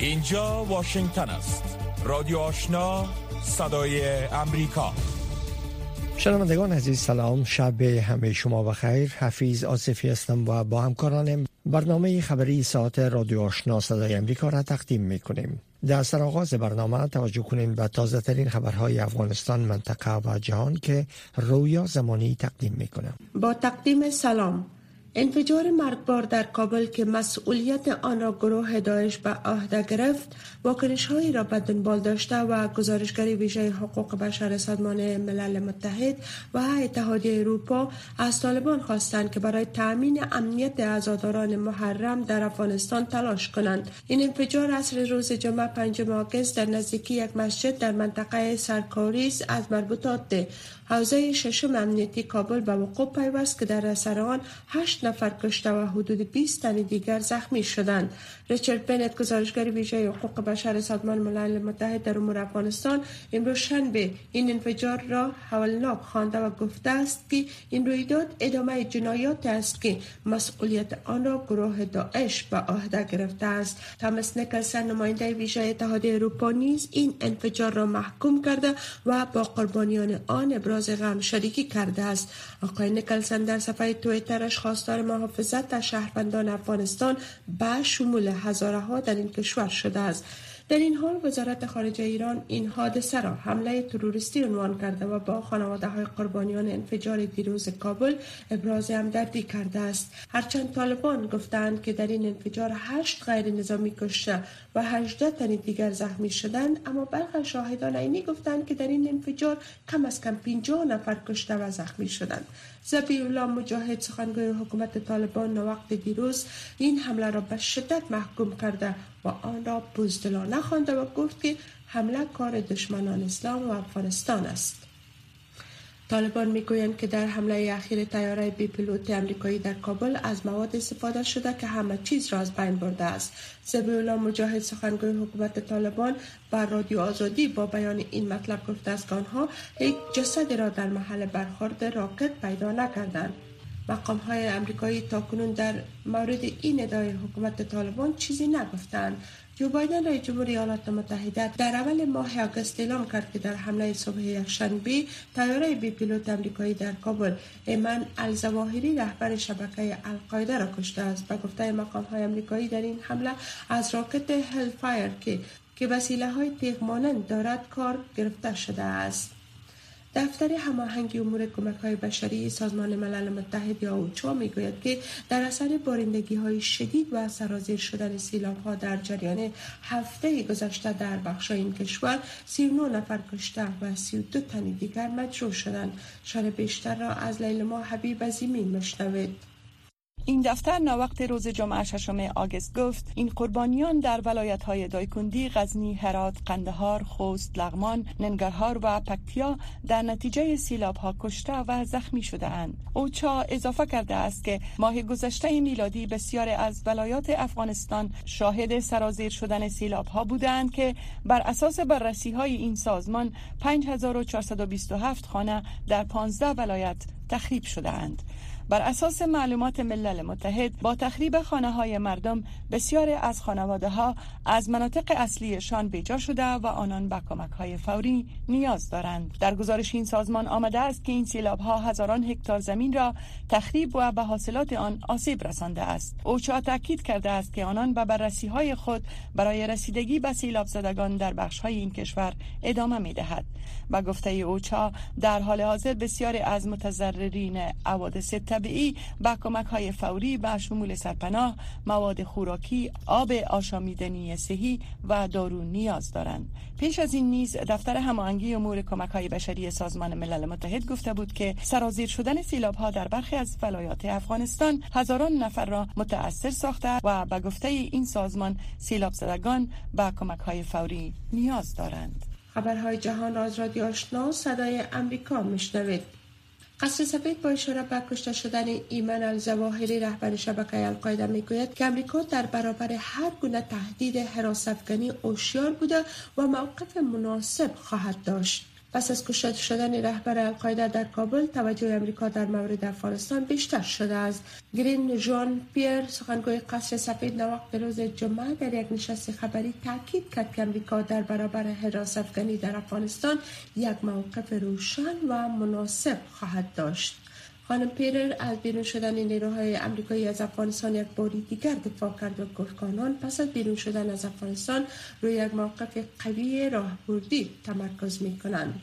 اینجا واشنگتن است. رادیو آشنا صدای امریکا. شنوندگان عزیز سلام. شب همه شما بخیر حفیظ آصفی هستم و با همکارانم برنامه خبری ساعت رادیو آشنا صدای امریکا را تقدیم می کنیم در سرآغاز برنامه توجه کنیم به تازه ترین خبرهای افغانستان منطقه و جهان که رویا زمانی تقدیم می کنم با تقدیم سلام. انفجار مرگبار در کابل که مسئولیت آن را گروه داعش به عهده گرفت واکنش هایی را به دنبال داشته و گزارشگری ویژه حقوق بشر سازمان ملل متحد و اتحادیه اروپا از طالبان خواستند که برای تأمین امنیت عزاداران محرم در افغانستان تلاش کنند. این انفجار اصر روز جمعه پنجم آگست در نزدیکی یک مسجد در منطقه سرکاریز از مربوطات حوزه ششم امنیتی کابل به وقوع پیوست که در اثر آن هشت نفر کشته و حدود 20 تن دیگر زخمی شدند. ریچارد بنت گزارشگر ویژه حقوق بشر سازمان ملل متحد در امور افغانستان امروز شنبه این انفجار را حولناک خوانده و گفته است که این رویداد ادامه جنایات است که مسئولیت آن را گروه داعش به عهده گرفته است. تامس نیکلسن نماینده ویژه اتحادیه اروپا نیز این انفجار را محکوم کرده و با قربانیان آن ابراز غم شریکی کرده است. آقای نیکلسن در صفحه تویترش خواستار محافظت از شهروندان افغانستان به شمول هزاره ها در این کشور شده است. در این حال وزارت خارجه ایران این حادثه را حمله تروریستی عنوان کرده و با خانواده های قربانیان انفجار دیروز کابل ابراز همدردی کرده است. هرچند طالبان گفتند که در این انفجار هشت غیر نظامی کشته و 18 تن دیگر زخمی شدند اما برخی شاهدان عینی گفتند که در این انفجار کم از کم 50 نفر کشته و زخمی شدند. زبی الله مجاهد سخنگوی حکومت طالبان وقت دیروز این حمله را به شدت محکوم کرده و آن را بزدلانه خوانده و گفت که حمله کار دشمنان اسلام و افغانستان است. طالبان می‌گویند که در حمله اخیر تیاره بی پیلوت امریکایی در کابل از مواد استفاده شده که همه چیز را از بین برده است. زبی الله مجاهد سخنگوی حکومت طالبان بر رادیو آزادی با بیان این مطلب گفته است که آنها یک جسد را در محل برخورد راکت پیدا نکردند. مقام های امریکایی تاکنون در مورد این ادعای حکومت طالبان چیزی نگفتند. جو بایدن رئیس جمهور ایالات متحده در اول ماه آگوست اعلام کرد که در حمله صبح یکشنبه طیاره بی پیلوت امریکایی در کابل ایمن الزواهری رهبر شبکه القاعده را کشته است به گفته مقام های امریکایی در این حمله از راکت هل فایر که که وسیله های تیغ دارد کار گرفته شده است. دفتر هماهنگی امور کمک های بشری سازمان ملل متحد یا اوچا می‌گوید که در اثر بارندگی های شدید و سرازیر شدن سیلاب ها در جریان هفته گذشته در بخش این کشور 39 نفر کشته و 32 تن دیگر مجروح شدند. شان بیشتر را از لیلما حبیب عظیمی مشنوید این دفتر وقت روز جمعه ششم آگست گفت این قربانیان در ولایت های دایکندی، غزنی، هرات، قندهار، خوست، لغمان، ننگرهار و پکتیا در نتیجه سیلاب ها کشته و زخمی شده اند. اوچا اضافه کرده است که ماه گذشته میلادی بسیار از ولایات افغانستان شاهد سرازیر شدن سیلاب ها بودند که بر اساس بررسی های این سازمان 5427 خانه در 15 ولایت تخریب شده اند. بر اساس معلومات ملل متحد با تخریب خانه های مردم بسیاری از خانواده ها از مناطق اصلیشان بیجا شده و آنان به کمک های فوری نیاز دارند. در گزارش این سازمان آمده است که این سیلاب ها هزاران هکتار زمین را تخریب و به حاصلات آن آسیب رسانده است. اوچا تاکید کرده است که آنان به بررسی های خود برای رسیدگی به سیلاب زدگان در بخش های این کشور ادامه می دهد و گفته اوچا در حال حاضر بسیاری از متضررین حوادث طبیعی با کمک های فوری به شمول سرپناه مواد خوراکی آب آشامیدنی صحی و دارو نیاز دارند. پیش از این نیز دفتر هماهنگی امور کمک های بشری سازمان ملل متحد گفته بود که سرازیر شدن سیلاب ها در برخی از ولایات افغانستان هزاران نفر را متاثر ساخته و به گفته این سازمان سیلاب زدگان به کمک های فوری نیاز دارند. خبرهای جهان از رادیو آشنا صدای امریکا میشنوید. قصر سفید با اشاره به کشته شدن ایمن الزواهری رهبر شبکه القاعده می‌گوید که امریکا در برابر هر گونه تهدید حراس افغانی هوشیار بوده و موقف مناسب خواهد داشت. پس از کشته شدن رهبر القاعده در کابل توجه امریکا در مورد افغانستان بیشتر شده است. گرین جان پیر سخنگوی قصر سفید نواق روز جمعه در یک نشست خبری تاکید کرد که امریکا در برابر حراس افغانی در افغانستان یک موقف روشن و مناسب خواهد داشت. خانم پیرر از بیرون شدن نیروهای امریکایی از افغانستان یک باری دیگر دفاع کرد و گفت پس از بیرون شدن از افغانستان روی یک موقف قوی راهبردی تمرکز می کنند.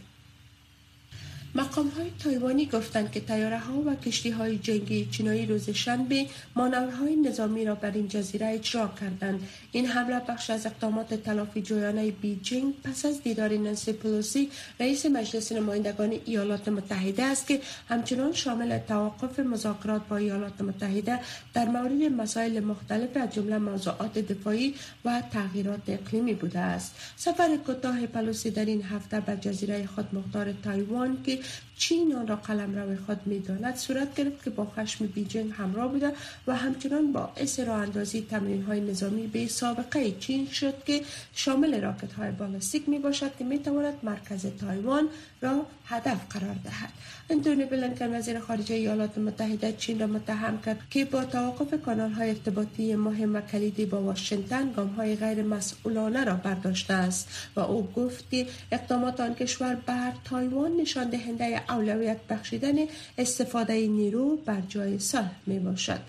مقام های تایوانی گفتند که تیاره ها و کشتی های جنگی چینایی روز شنبه مانورهای نظامی را بر این جزیره اجرا کردند این حمله بخش از اقدامات تلافی جویانه بیجینگ پس از دیدار نانسی پلوسی رئیس مجلس نمایندگان ایالات متحده است که همچنان شامل توقف مذاکرات با ایالات متحده در مورد مسائل مختلف از جمله موضوعات دفاعی و تغییرات اقلیمی بوده است. سفر کوتاه پلوسی در این هفته به جزیره خودمختار تایوان که چین آن را قلم روی خود می داند صورت گرفت که با خشم بیجنگ همراه بوده و همچنان با راه اندازی تمرین های نظامی به سابقه چین شد که شامل راکت های بالستیک می باشد که می تواند مرکز تایوان را هدف قرار دهد. انتونی بلنکن وزیر خارجه ایالات متحده چین را متهم کرد که با توقف کانال های ارتباطی مهم و کلیدی با واشنگتن گام های غیر مسئولانه را برداشته است و او گفت که اقدامات آن کشور بر تایوان نشان دهنده اولویت بخشیدن استفاده نیرو بر جای صلح می باشد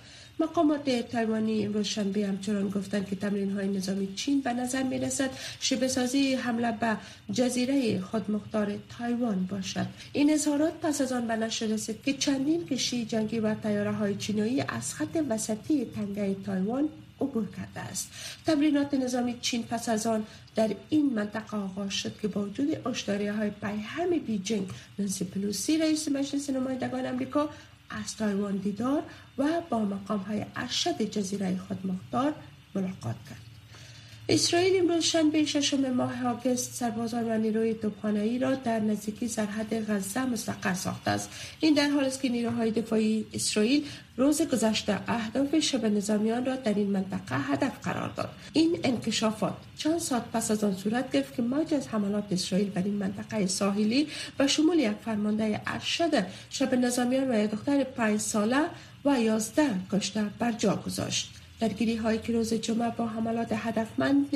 مقامات تایوانی امروز شنبه همچنان گفتند که تمرین های نظامی چین به نظر می رسد شبیه سازی حمله به جزیره خودمختار تایوان باشد. این اظهارات پس از آن به نشر رسید که چندین کشتی جنگی و تیاره های چینایی از خط وسطی تنگه تایوان عبور کرده است. تمرینات نظامی چین پس از آن در این منطقه آغاز شد که با وجود هشدارهای پیهم بیجینگ نانسی پلوسی رئیس مجلس نمایندگان امریکا از تایوان دیدار و با مقام های ارشد جزیره خود مختار ملاقات کرد. اسرائیل امروز شنبه ششم ماه آگست سربازان و نیروی توپخانه‌ای را در نزدیکی سرحد غزه مستقر ساخته است. این در حال است که نیروهای دفاعی اسرائیل روز گذشته اهداف شب نظامیان را در این منطقه هدف قرار داد. این انکشافات چند ساعت پس از آن صورت گرفت که موج از حملات اسرائیل بر این منطقه ساحلی و شمول یک فرمانده ارشد شب نظامیان و یک دختر پنج ساله و یازده کشته بر جا گذاشت. درگیری هایی که روز جمعه با حملات هدفمند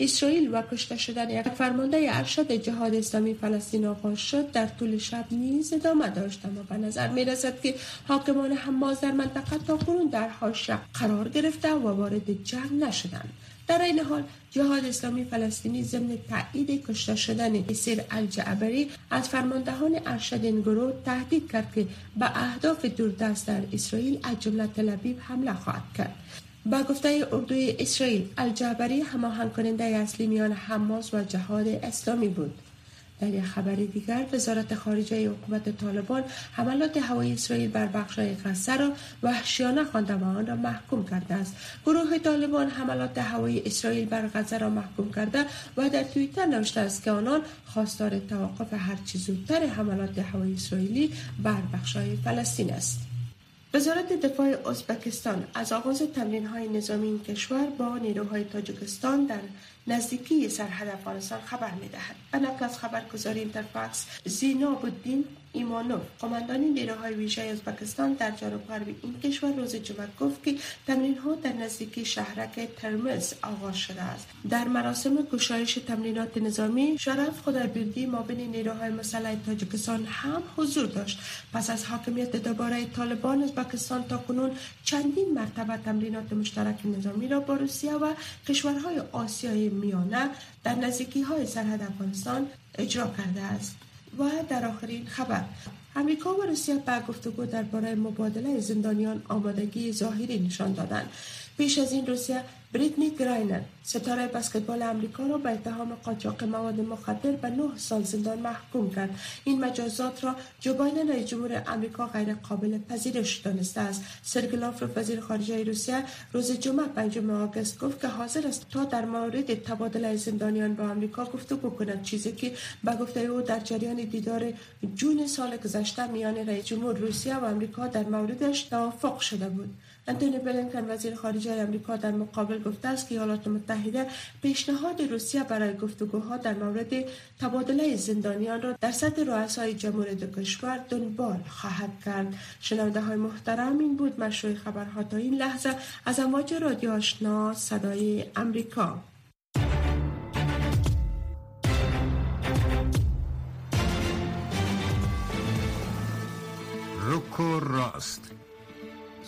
اسرائیل و کشته شدن یک فرمانده ارشد جهاد اسلامی فلسطین آغاز شد در طول شب نیز ادامه داشت. اما به نظر می رسد که حاکمان حماس در منطقه تا کنون در حاشیه قرار گرفته و وارد جنگ نشدند. در این حال جهاد اسلامی فلسطینی ضمن تایید کشته شدن اسیر الجعبری از فرماندهان ارشد این گروه تهدید کرد که به اهداف دوردست در اسرائیل از جمله تل‌آویو حمله خواهد کرد. با گفته اردوی اسرائیل الجابری هماهنگ کننده اصلی میان حماس و جهاد اسلامی بود. در یک خبر دیگر وزارت خارجه حکومت طالبان حملات هوایی اسرائیل بر بخشهای غزه را وحشیانه خوانده و آن را محکوم کرده است. گروه طالبان حملات هوایی اسرائیل بر غزه را محکوم کرده و در توییتر نوشته است که آنان خواستار توقف هرچی زودتر حملات هوایی اسرائیلی بر بخشهای فلسطین است. وزارت دفاع ازبکستان از آغاز تمرین های نظامی این کشور با نیروهای تاجیکستان در نزدیکی سرحد افغانستان خبر می دهد. نقل از خبرگزاری اینترفاکس زیناب الدین ایمانوف قماندان نیروهای ویژه ازبکستان در جنوب غرب این کشور روز جمعه گفت که تمرین ها در نزدیکی شهرک ترمز آغاز شده است در مراسم گشایش تمرینات نظامی شرف خدایبردی مابین نیروهای مسلح تاجیکستان هم حضور داشت پس از حاکمیت دوباره طالبان ازبکستان تا کنون چندین مرتبه تمرینات مشترک نظامی را با روسیه و کشورهای آسیای میانه در نزدیکی های سرحد افغانستان اجرا کرده است. و در آخرین خبر امریکا و روسیه به گفتگو درباره مبادله زندانیان آمادگی ظاهری نشان دادند. پیش از این روسیه بریتنی گراینر ستاره بسکتبال امریکا را به اتهام قاچاق مواد مخدر به نه سال زندان محکوم کرد. این مجازات را جو بایدن رئیس جمهور امریکا غیر قابل پذیرش دانسته است. سرگی لاوروف وزیر خارجه روسیه روز جمعه پنجم آگوست گفت که حاضر است تا در مورد تبادل زندانیان با امریکا گفتگو کند چیزی که به گفته او در جریان دیدار جون سال گذشته گذشته میان رئیس جمهور روسیه و آمریکا در موردش توافق شده بود. انتونی بلینکن وزیر خارجه آمریکا در مقابل گفته است که ایالات متحده پیشنهاد روسیه برای گفتگوها در مورد تبادله زندانیان را در سطح رؤسای جمهور دو کشور دنبال خواهد کرد. شنونده های محترم این بود مشروع خبرها تا این لحظه. از امواج رادیو آشنا صدای امریکا. روکو راست.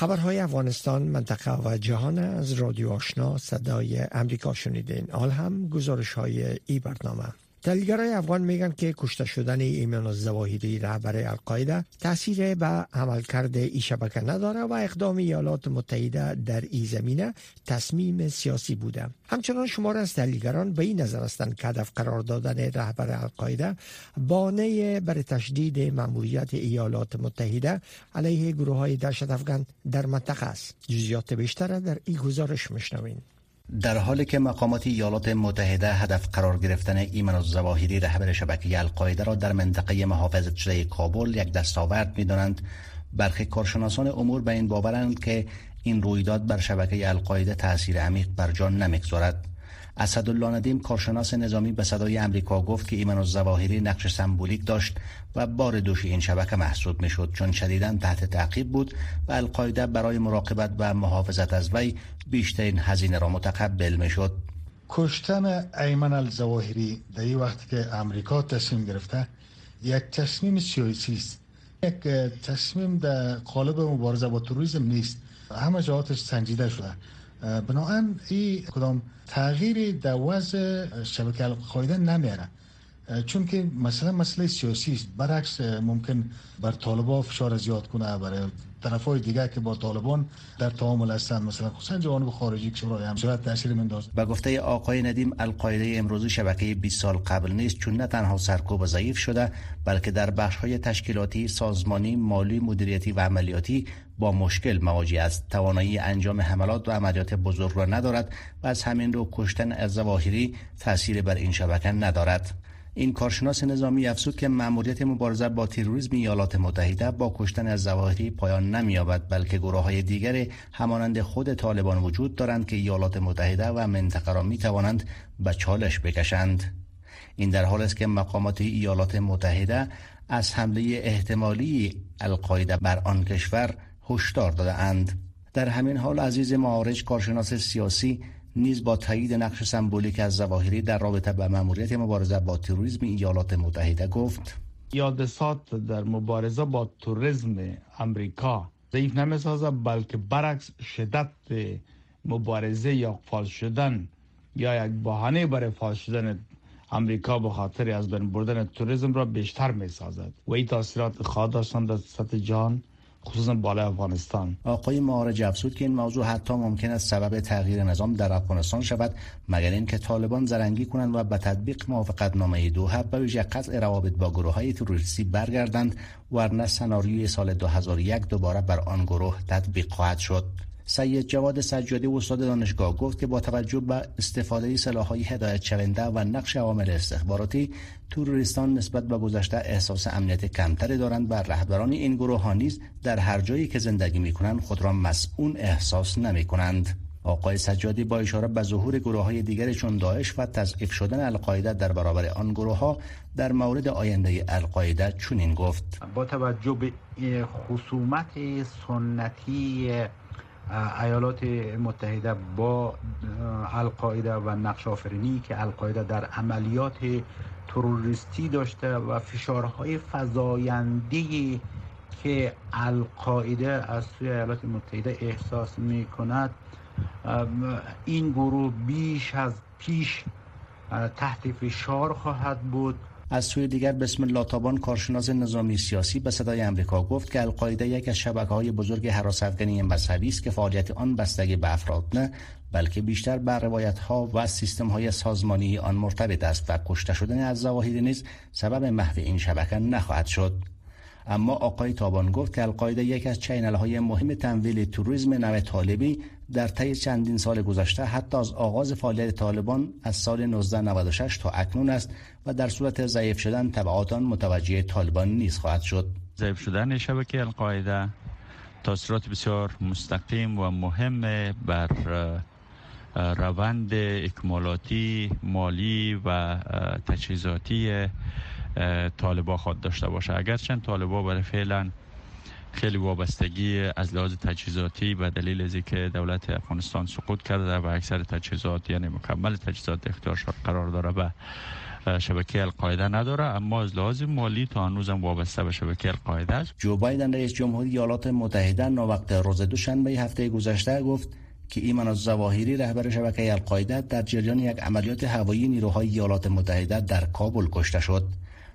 خبرهای افغانستان منطقه و جهان از رادیو آشنا صدای امریکا شنیدین. آل هم گزارش های ای برنامه. تحلیلگرای افغان میگن که کشته شدن ایمان الزواهری رهبر القاعده تاثیر به عملکرد ای شبکه نداره و اقدام ایالات متحده در ای زمینه تصمیم سیاسی بوده. همچنان شمار از تحلیلگران به این نظر هستند که هدف قرار دادن رهبر القاعده بانه بر تشدید مأموریت ایالات متحده علیه گروه های افغان در منطقه است. جزئیات بیشتر در این گزارش مشنوین در حالی که مقامات ایالات متحده هدف قرار گرفتن ایمن الزواهری رهبر شبکه القاعده را در منطقه محافظت شده کابل یک دستاورد می‌دانند برخی کارشناسان امور به این باورند که این رویداد بر شبکه القاعده تاثیر عمیق بر جان نمی‌گذارد. اسدالله ندیم کارشناس نظامی به صدای امریکا گفت که ایمن الزواهری نقش سمبولیک داشت و بار دوش این شبکه محسوب می‌شد. چون شدیدا تحت تعقیب بود و القاعده برای مراقبت و محافظت از وی بیشترین هزینه را متقبل می‌شد. کشتن ایمن الزواهری در این وقتی که امریکا تصمیم گرفته یک تصمیم سیاسی است. یک تصمیم در قالب مبارزه با تروریسم نیست. همه جهاتش سنجیده شده. بنابراین این کدام تغییری در وضع شبکه القاعده نمیاره. چون که مثلا مسئله سیاسی است. برعکس ممکن بر طالبان فشار زیاد کنه برای طرف های دیگه که با طالبان در تعامل هستند مثلا خصوصا جوانب خارجی که برای همسرت تاثیر منداز به گفته آقای ندیم القاعده امروزی شبکه 20 سال قبل نیست چون نه تنها سرکوب ضعیف شده بلکه در بخش های تشکیلاتی سازمانی مالی مدیریتی و عملیاتی با مشکل مواجه است توانایی انجام حملات و عملیات بزرگ را ندارد و از همین رو کشتن از ظواهری تاثیر بر این شبکه ندارد. این کارشناس نظامی افزود که مأموریت مبارزه با تروریسم ایالات متحده با کشتن از ظواهری پایان نمییابد بلکه گروه های دیگر همانند خود طالبان وجود دارند که ایالات متحده و منطقه را می توانند به چالش بکشند. این در حال است که مقامات ایالات متحده از حمله احتمالی القاعده بر آن کشور هشدار داده اند در همین حال عزیز معارج کارشناس سیاسی نیز با تایید نقش سمبولیک از زواهری در رابطه به مأموریت مبارزه با تروریسم ایالات متحده گفت. یادسات در مبارزه با تروریسم امریکا ضعیف نمی‌سازه بلکه برعکس شدت مبارزه یا فال شدن یا یک بهانه برای فال شدن امریکا به خاطر از بین بردن توریسم را بیشتر می سازد و این تاثیرات خواهد داشتن در سطح جهان خصوصا بالای افغانستان. آقای معارج افزود که این موضوع حتی ممکن است سبب تغییر نظام در افغانستان شود مگر اینکه طالبان زرنگی کنند و به تطبیق موافقت نامه دوحه به ویژه قطع روابط با گروه های تروریستی برگردند ورنه سناریوی سال 2001 دوباره بر آن گروه تطبیق خواهد شد. سید جواد سجادی استاد دانشگاه گفت که با توجه به استفاده سلاحهای هدایت شونده و نقش عوامل استخباراتی توریستان نسبت به گذشته احساس امنیت کمتری دارند و رهبران این گروه ها نیز در هر جایی که زندگی می کنند خود را مسئول احساس نمی کنند. آقای سجادی با اشاره به ظهور گروه های دیگری چون داعش و تضعیف شدن القاعده در برابر آن گروه ها در مورد آینده القاعده چنین گفت با توجه به خصومت سنتی ایالات متحده با القاعده و نقش آفرینی که القاعده در عملیات تروریستی داشته و فشارهای فضاینده که القاعده از سوی ایالات متحده احساس می کند این گروه بیش از پیش تحت فشار خواهد بود. از سوی دیگر بسم الله تابان کارشناس نظامی سیاسی به صدای امریکا گفت که القاعده یک از شبکه های بزرگ حراس افغانی مذهبی است که فعالیت آن بستگی به افراد نه بلکه بیشتر بر روایت ها و سیستم های سازمانی آن مرتبط است و کشته شدن از زواهری نیز سبب محو این شبکه نخواهد شد. اما آقای تابان گفت که القاعده یک از چینل های مهم تمویل توریسم نو طالبی در طی چندین سال گذشته حتی از آغاز فعالیت طالبان از سال 1996 تا اکنون است و در صورت ضعیف شدن تبعات آن متوجه طالبان نیز خواهد شد. ضعیف شدن شبکه القاعده تاثیرات بسیار مستقیم و مهم بر روند اکمالاتی مالی و تجهیزاتی طالبا خود داشته باشه. اگرچند طالبا برای فعلا خیلی وابستگی از لحاظ تجهیزاتی به دلیل از که دولت افغانستان سقوط کرده و اکثر تجهیزات یعنی مکمل تجهیزات اختیار قرار داره به شبکه القاعده نداره اما از لحاظ مالی تا هنوزم وابسته به شبکه القاعده است. جو بایدن رئیس جمهوری ایالات متحده وقت روز دوشنبه هفته گذشته گفت که ایمان از زواهری رهبر شبکه القاعده در جریان یک عملیات هوایی نیروهای ایالات متحده در کابل کشته شد.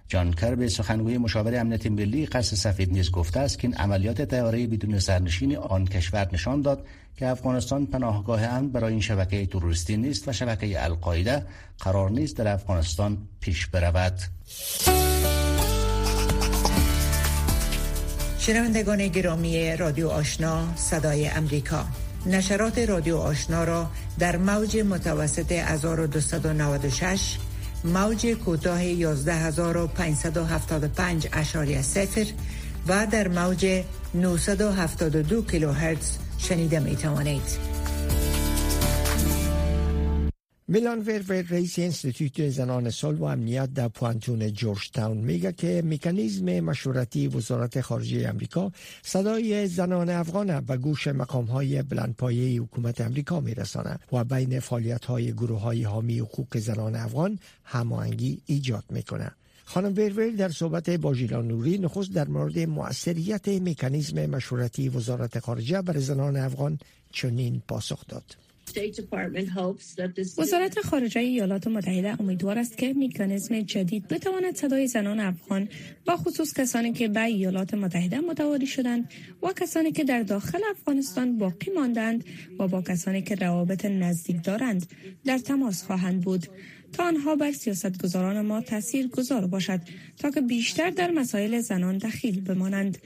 جان کربی سخنگوی مشاور امنیت ملی قصر سفید نیز گفته است که این عملیات طیاره بدون سرنشین آن کشور نشان داد که افغانستان پناهگاه امن برای این شبکه تروریستی نیست و شبکه القاعده قرار نیست در افغانستان پیش برود. شنوندگان گرامی رادیو آشنا صدای امریکا. نشرات رادیو آشنا را در موج متوسط 1296 موج کوتاه 11575 اشاری صفر و در موج 972 کیلوهرتز شنیده می توانید. میلان ورور رئیس انستیتوت زنان صلح و امنیت در پوانتون جورج تاون میگه که مکانیزم مشورتی وزارت خارجه امریکا صدای زنان افغان به گوش مقام های بلندپایه حکومت امریکا میرسانه و بین فعالیت های گروه های حامی حقوق زنان افغان هماهنگی ایجاد می‌کنه. خانم ورور در صحبت با ژیلان نوری نخست در مورد مؤثریت مکانیزم مشورتی وزارت خارجه بر زنان افغان چنین پاسخ داد. وزارت خارجه ایالات متحده امیدوار است که میکانیزم جدید بتواند صدای زنان افغان با خصوص کسانی که به ایالات متحده متواری شدند و کسانی که در داخل افغانستان باقی ماندند و با کسانی که روابط نزدیک دارند در تماس خواهند بود. تا آنها بر سیاستگزاران ما تاثیر گذار باشد تا که بیشتر در مسائل زنان دخیل بمانند.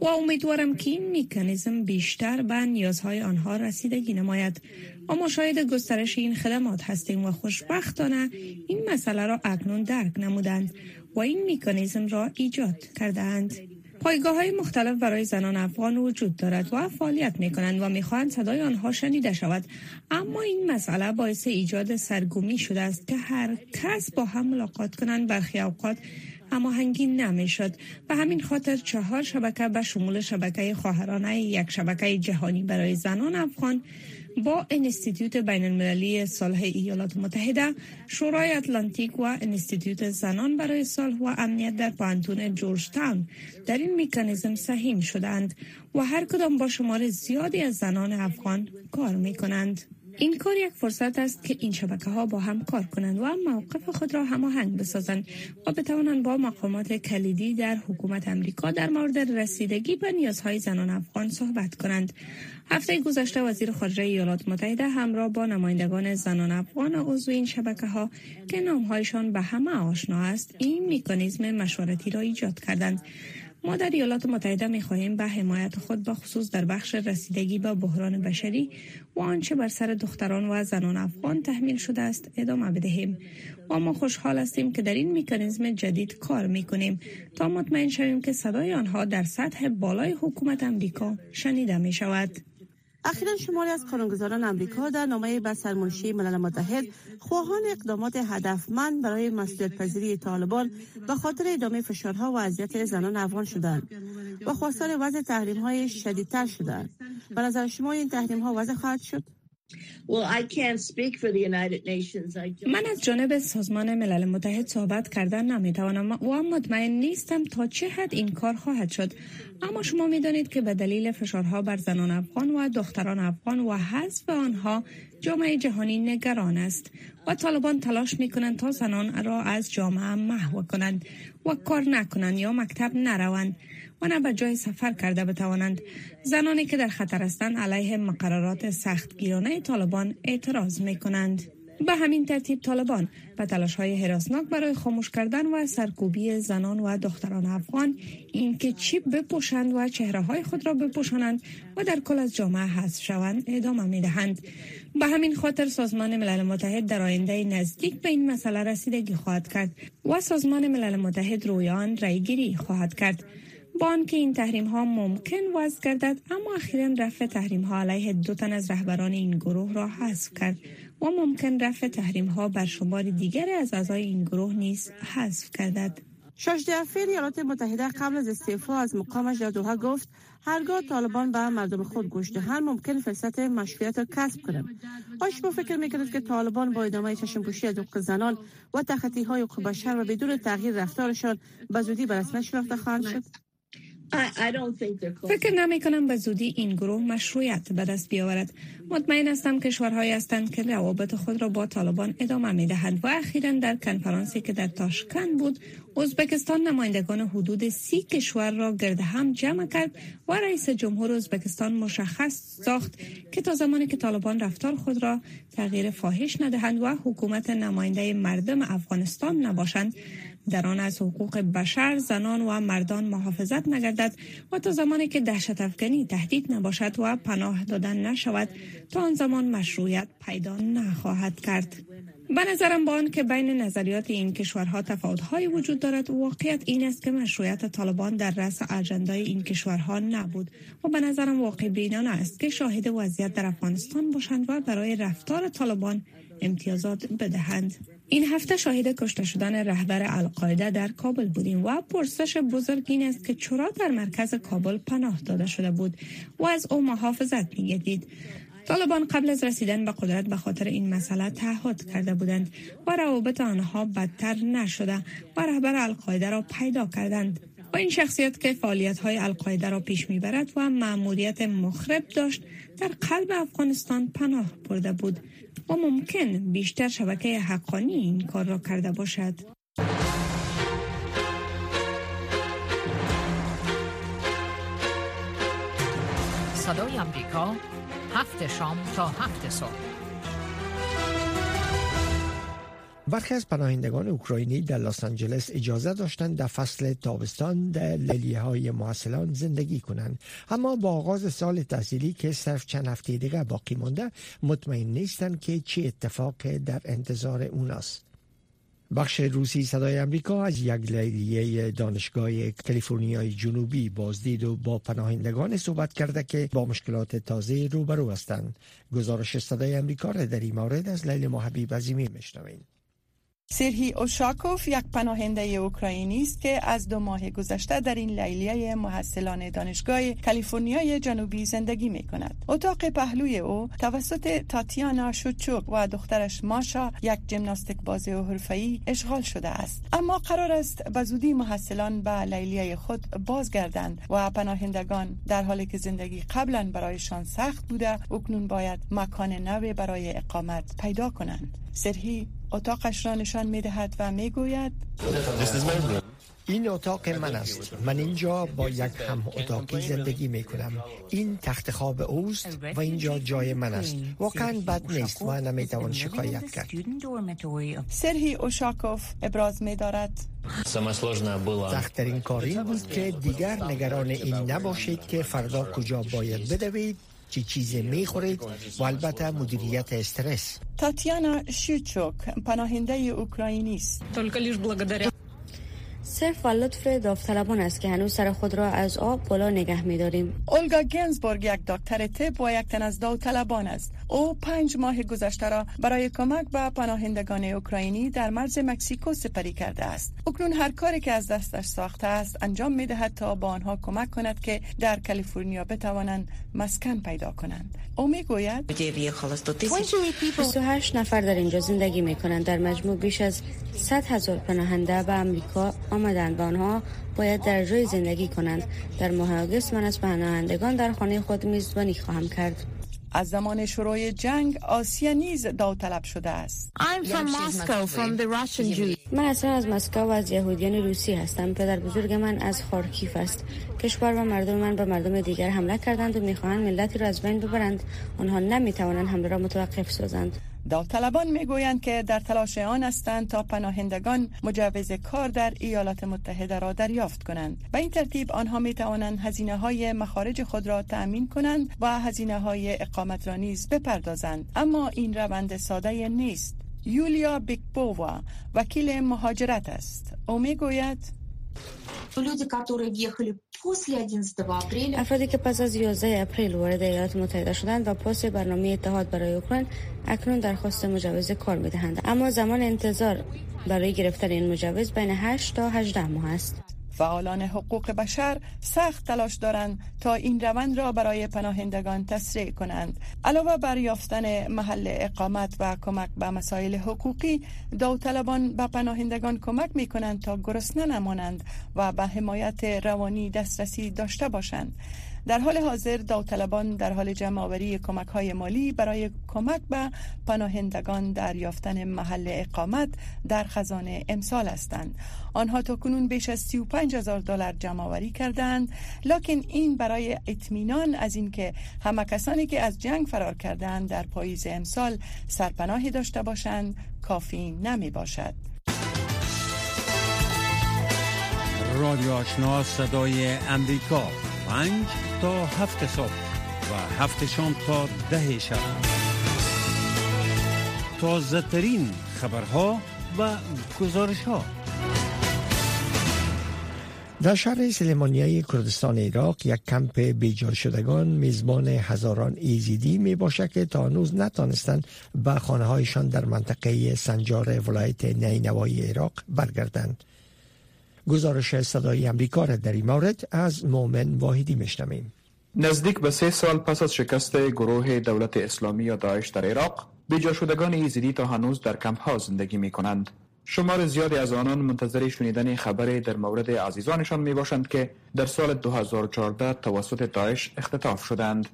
و امیدوارم که این میکانیزم بیشتر به نیازهای آنها رسیدگی نماید. و ما شاید گسترش این خدمات هستیم و خوشبختانه این مسئله را اکنون درک نمودند و این میکانیزم را ایجاد کردهاند. پایگاه های مختلف برای زنان افغان وجود دارد و فعالیت می کنند و می‌خواهند صدای آنها شنیده شود. اما این مسئله باعث ایجاد سرگومی شده است که هر کس با هم ملاقات کنند. برخی اوقات هماهنگی نمی‌شد. به همین خاطر چهار شبکه به شمول شبکه خواهرانه یک شبکه جهانی برای زنان افغان با انستیتوت بین المللی صلح ایالات متحده شورای اتلانتیک و انستیتوت زنان برای صلح و امنیت در پانتون جورج تاون در این میکانیزم سهیم شدند و هر کدام با شمار زیادی از زنان افغان کار می کنند. این کار یک فرصت است که این شبکه ها با هم کار کنند و موقف خود را هماهنگ بسازند و بتوانند با مقامات کلیدی در حکومت امریکا در مورد رسیدگی به نیازهای زنان افغان صحبت کنند. هفته گذشته وزیر خارجه ایالات متحده همراه با نمایندگان زنان افغان عضو این شبکه ها که نامهایشان به همه آشنا است این میکانیزم مشورتی را ایجاد کردند ما در ایالات متحده می خواهیم به حمایت خود با خصوص در بخش رسیدگی به بحران بشری و آنچه بر سر دختران و زنان افغان تحمیل شده است ادامه بدهیم و ما خوشحال هستیم که در این میکانیزم جدید کار می کنیم تا مطمئن شویم که صدای آنها در سطح بالای حکومت امریکا شنیده می شود. اخیرا شماری از قانونگذاران امریکا در نامه به سرمنشی ملل متحد خواهان اقدامات هدفمند برای مسئولیت پذیری طالبان به خاطر ادامه فشارها و اذیت زنان افغان شدند و خواستار وضع تحریم های شدیدتر شدند. به نظر شما این تحریم ها وضع خواهد شد؟ من از جانب سازمان ملل متحد صحبت کردن نمی‌توانم. و مطمئن نیستم تا چه حد این کار خواهد شد. اما شما می‌دانید که به دلیل فشارها بر زنان افغان و دختران افغان و حذف آنها جامعه جهانی نگران است و طالبان تلاش می کنند تا زنان را از جامعه محو کنند و کار نکنند یا مکتب نروند. و نه به جای سفر کرده بتوانند زنانی که در خطر هستند علیه مقررات سختگیرانه طالبان اعتراض می کنند. به همین ترتیب طالبان به تلاش های حراسناک برای خاموش کردن و سرکوبی زنان و دختران افغان اینکه چیپ بپوشند و چهره های خود را بپوشانند و در کل از جامعه حذف شوند ادامه می دهند. به همین خاطر سازمان ملل متحد در آینده نزدیک به این مسئله رسیدگی خواهد کرد و سازمان ملل متحد رویان رایگیری خواهد کرد. با آنکه این تحریم ها ممکن وضع گردد اما اخیرا رفع تحریم ها علیه دو تن از رهبران این گروه را حذف کرد و ممکن رفع تحریم ها بر شمار دیگر از اعضای این گروه نیز حذف گردد. 16 اپریل ایالات متحده قبل از استعفا از مقامش در دوحه گفت هرگاه طالبان به مردم خود گوش دهند ممکن فرصت مشروعیت را کسب کنند. آیا شما فکر می‌کنید که طالبان با ادامه چشم پوشی از حقوق زنان و تخطی های حقوق بشر و بدون تغییر رفتارشان به زودی به رسمیت شناخته خواهند شد. فکر نمی کنم به زودی این گروه مشروعیت به دست بیاورد. مطمئن هستم کشورهایی هستند که روابط خود را با طالبان ادامه می دهند و اخیرا در کنفرانسی که در تاشکند بود ازبکستان نمایندگان حدود سی کشور را گرد هم جمع کرد و رئیس جمهور ازبکستان مشخص ساخت که تا زمانی که طالبان رفتار خود را تغییر فاحش ندهند و حکومت نماینده مردم افغانستان نباشند در آن از حقوق بشر زنان و مردان محافظت نگردد و تا زمانی که دهشت افغانی تهدید نباشد و پناه دادن نشود تا آن زمان مشروعیت پیدا نخواهد کرد. به نظرم با که بین نظریات این کشورها تفاوت‌هایی وجود دارد واقعیت این است که مشروعیت طالبان در رأس اجندای این کشورها نبود و به نظرم واقع بینانه است که شاهد وضعیت در افغانستان باشند و برای رفتار طالبان امتیازات بدهند. این هفته شاهد کشته شدن رهبر القاعده در کابل بودیم و پرسش بزرگ این است که چرا در مرکز کابل پناه داده شده بود و از او محافظت میگردید. طالبان قبل از رسیدن به قدرت به خاطر این مسئله تعهد کرده بودند و روابط آنها بدتر نشده و رهبر القاعده را پیدا کردند. و این شخصیت که فعالیت های القاعده را پیش می‌برد و مأموریت مخرب داشت در قلب افغانستان پناه برده بود و ممکن بیشتر شبکه حقانی این کار را کرده باشد. صدای امریکا هفت شام تا هفت صبح برخی از پناهندگان اوکراینی در لس آنجلس اجازه داشتند در فصل تابستان در لیلیه های محصلان زندگی کنند. اما با آغاز سال تحصیلی که صرف چند هفته دیگر باقی مانده مطمئن نیستند که چه اتفاق در انتظار اوناست. بخش روسی صدای امریکا از یک لیلیه دانشگاه کالیفرنیای جنوبی بازدید و با پناهندگان صحبت کرده که با مشکلات تازه روبرو هستند. گزارش صدای امریکا را در این مورد از لیل محبیب عظیمی میشنویم سرهی اوشاکوف یک پناهنده اوکراینی است که از دو ماه گذشته در این لیلیه محصلان دانشگاه کالیفرنیای جنوبی زندگی می کند. اتاق پهلوی او توسط تاتیانا شوچوک و دخترش ماشا یک جمناستیک باز حرفه‌ای اشغال شده است. اما قرار است به زودی محصلان به لیلیه خود بازگردند و پناهندگان در حالی که زندگی قبلا برایشان سخت بوده اکنون باید مکان نوی برای اقامت پیدا کنند. سرهی اتاقش را نشان می دهد و می گوید این اتاق من است. من اینجا با یک هم اتاقی زندگی می کنم این تخت خواب اوست و اینجا جای من است. واقعا بد نیست و نمی توان شکایت کرد. سرهی اوشاکوف ابراز می دارد سختترین کار این بود که دیگر نگران این نباشید که فردا کجا باید بدوید. چی چیزی می‌خورید و البته مدیریت استرس. تاتیانا شوچوک پناهنده اوکراینی است. صرف و لطف داوطلبان است که هنوز سر خود را از آب بالا نگه میداریم. اولگا گنزبورگ یک دکتر طب و یک تن از داوطلبان است. او پنج ماه گذشته را برای کمک به پناهندگان اوکراینی در مرز مکسیکو سپری کرده است. اکنون هر کاری که از دستش ساخته است انجام می‌دهد تا با آنها کمک کند که در کالیفرنیا بتوانند مسکن پیدا کنند. او می‌گوید 28 نفر در اینجا زندگی می کنند در مجموع بیش از 100 هزار پناهنده به امریکا آمدند و آنها باید در جای زندگی کنند. در ماه آگوست من از پناهندگان در خانه خود میزبانی خواهم کرد. از زمان شروع جنگ آسیا نیز داوطلب شده است. من اصلا از مسکو و از یهودیان روسی هستم. پدر بزرگ من از خارکیف است. کشور و مردم من به مردم دیگر حمله کردند و می‌خواهند ملتی را از بین ببرند. آنها نمی‌توانند حمله را متوقف سازند. داوطلبان می‌گویند که در تلاش آن هستند تا پناهندگان مجوز کار در ایالات متحده را دریافت کنند. به این ترتیب آنها می توانند هزینه های مخارج خود را تأمین کنند و هزینه های اقامت را نیز بپردازند. اما این روند ساده نیست. یولیا بیکپووا وکیل مهاجرت است. او می‌گوید افرادی که پس از 11 اپریل وارد ایالات متحده شدند و پاس برنامه اتحاد برای اوکراین اکنون درخواست مجوز کار می دهند اما زمان انتظار برای گرفتن این مجوز بین 8 تا 18 ماه است فعالان حقوق بشر سخت تلاش دارند تا این روند را برای پناهندگان تسریع کنند. علاوه بر یافتن محل اقامت و کمک به مسائل حقوقی داوطلبان به پناهندگان کمک می کنند تا گرسنه نمانند و به حمایت روانی دسترسی داشته باشند. در حال حاضر داوطلبان در حال جمع آوری کمک های مالی برای کمک به پناهندگان در یافتن محل اقامت در خزانه امسال هستند. آنها تا کنون بیش از 35 هزار دلار جمع آوری کردند. لکن این برای اطمینان از اینکه همه کسانی که از جنگ فرار کردند در پاییز امسال سرپناهی داشته باشند کافی نمی باشد. رادیو آشنا صدای امریکا. پنج تا هفت صبح و هفت شام تا ده شب تازه ترین خبرها و گزارش ها در شهر سلیمانیه کردستان عراق یک کمپ بیجا شدگان میزبان هزاران ایزیدی می باشد که تا هنوز نتانستند به خانه هایشان در منطقه سنجار ولایت نینوای عراق برگردند. گزارش صدای امریکا را در این مورد از مومن واحدی میشنویم. نزدیک به سه سال پس از شکست گروه دولت اسلامی یا داعش در عراق بیجا شدگان ایزیدی تا هنوز در کمپ ها زندگی می کنند. شمار زیادی از آنان منتظر شنیدن خبری در مورد عزیزانشان می باشند که در سال 2014 توسط داعش اختطاف شدند.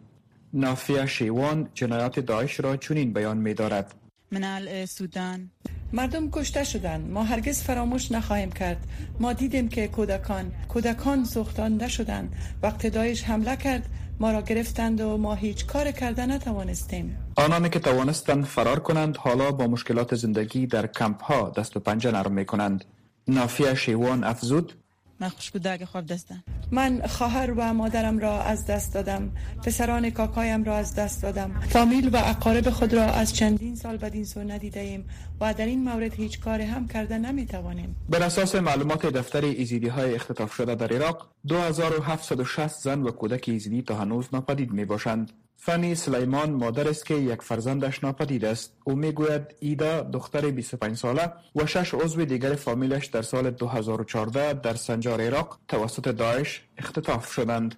نافیا شیوان جنایات داعش را چنین بیان می دارد. من سودان. مردم کشته شدند. ما هرگز فراموش نخواهیم کرد. ما دیدیم که کودکان کودکان سوختانده شدند. وقت دایش حمله کرد. ما را گرفتند و ما هیچ کار کرده نتوانستیم. آنانی که توانستند فرار کنند حالا با مشکلات زندگی در کمپ ها دست و پنجه نرم می کنند نافیا شیوان افزود من خوشگوداگ خواب دستم من خواهر و مادرم را از دست دادم. پسران کاکایم را از دست دادم. فامیل و اقارب خود را از چندین سال بدین سو ندیده ایم و در این مورد هیچ کار هم کرده نمی توانیم بر اساس معلومات دفتر ایزیدی های اختطاف شده در عراق 2760 زن و کودک ایزیدی تا هنوز ناپدید می باشند فنی سلیمان مادر است که یک فرزندش ناپدید است. او می‌گوید ایدا دختر 25 ساله و شش عضو دیگر فامیلش در سال 2014 در سنجار عراق توسط داعش اختطاف شدند.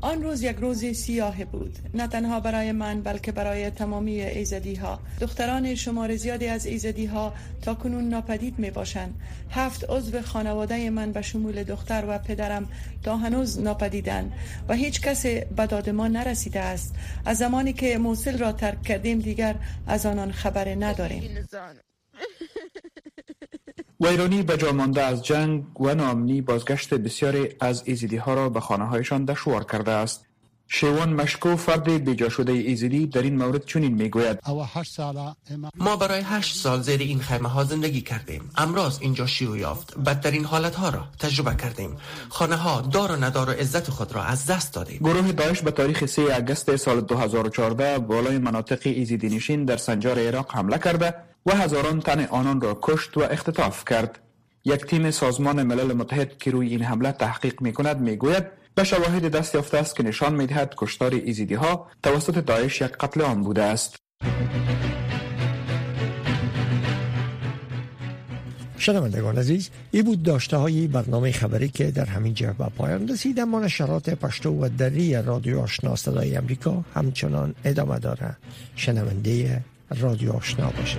آن روز یک روز سیاه بود. نه تنها برای من بلکه برای تمامی ایزدی ها دختران شمار زیادی از ایزدی ها تا کنون ناپدید می باشند. هفت عضو خانواده من به شمول دختر و پدرم تا هنوز ناپدیدند و هیچ کس به داد ما نرسیده است. از زمانی که موصل را ترک کردیم دیگر از آنان خبر نداریم. ویرانی به جامانده از جنگ و نامنی بازگشت بسیاری از ایزیدی ها را به خانه هایشان دشوار کرده است. شیوان مشکو فرد بیجا شده ایزیدی در این مورد چنین می‌گوید. ما برای هشت سال زیر این خیمه ها زندگی کردیم. امراض اینجا شیوع یافت. بدترین حالت ها را تجربه کردیم. خانه ها دار و ندار و عزت خود را از دست دادیم. گروه داعش به تاریخ 3 اگست سال 2014 بالای مناطق ایزیدی نشین در سنجار عراق حمله کرده. و هزاران تن آنان را کشت و اختطاف کرد. یک تیم سازمان ملل متحد که روی این حمله تحقیق می کند می گوید به شواهد دست یافته است که نشان می دهد کشتار ایزیدی ها توسط داعش یک قتل عام بوده است. شنوندگان عزیز ای بود داشته های برنامه خبری که در همین جه به پایان رسید اما نشرات پشتو و دری رادیو آشنا صدای امریکا همچنان ادامه داره شنونده رادیو آشنا باشه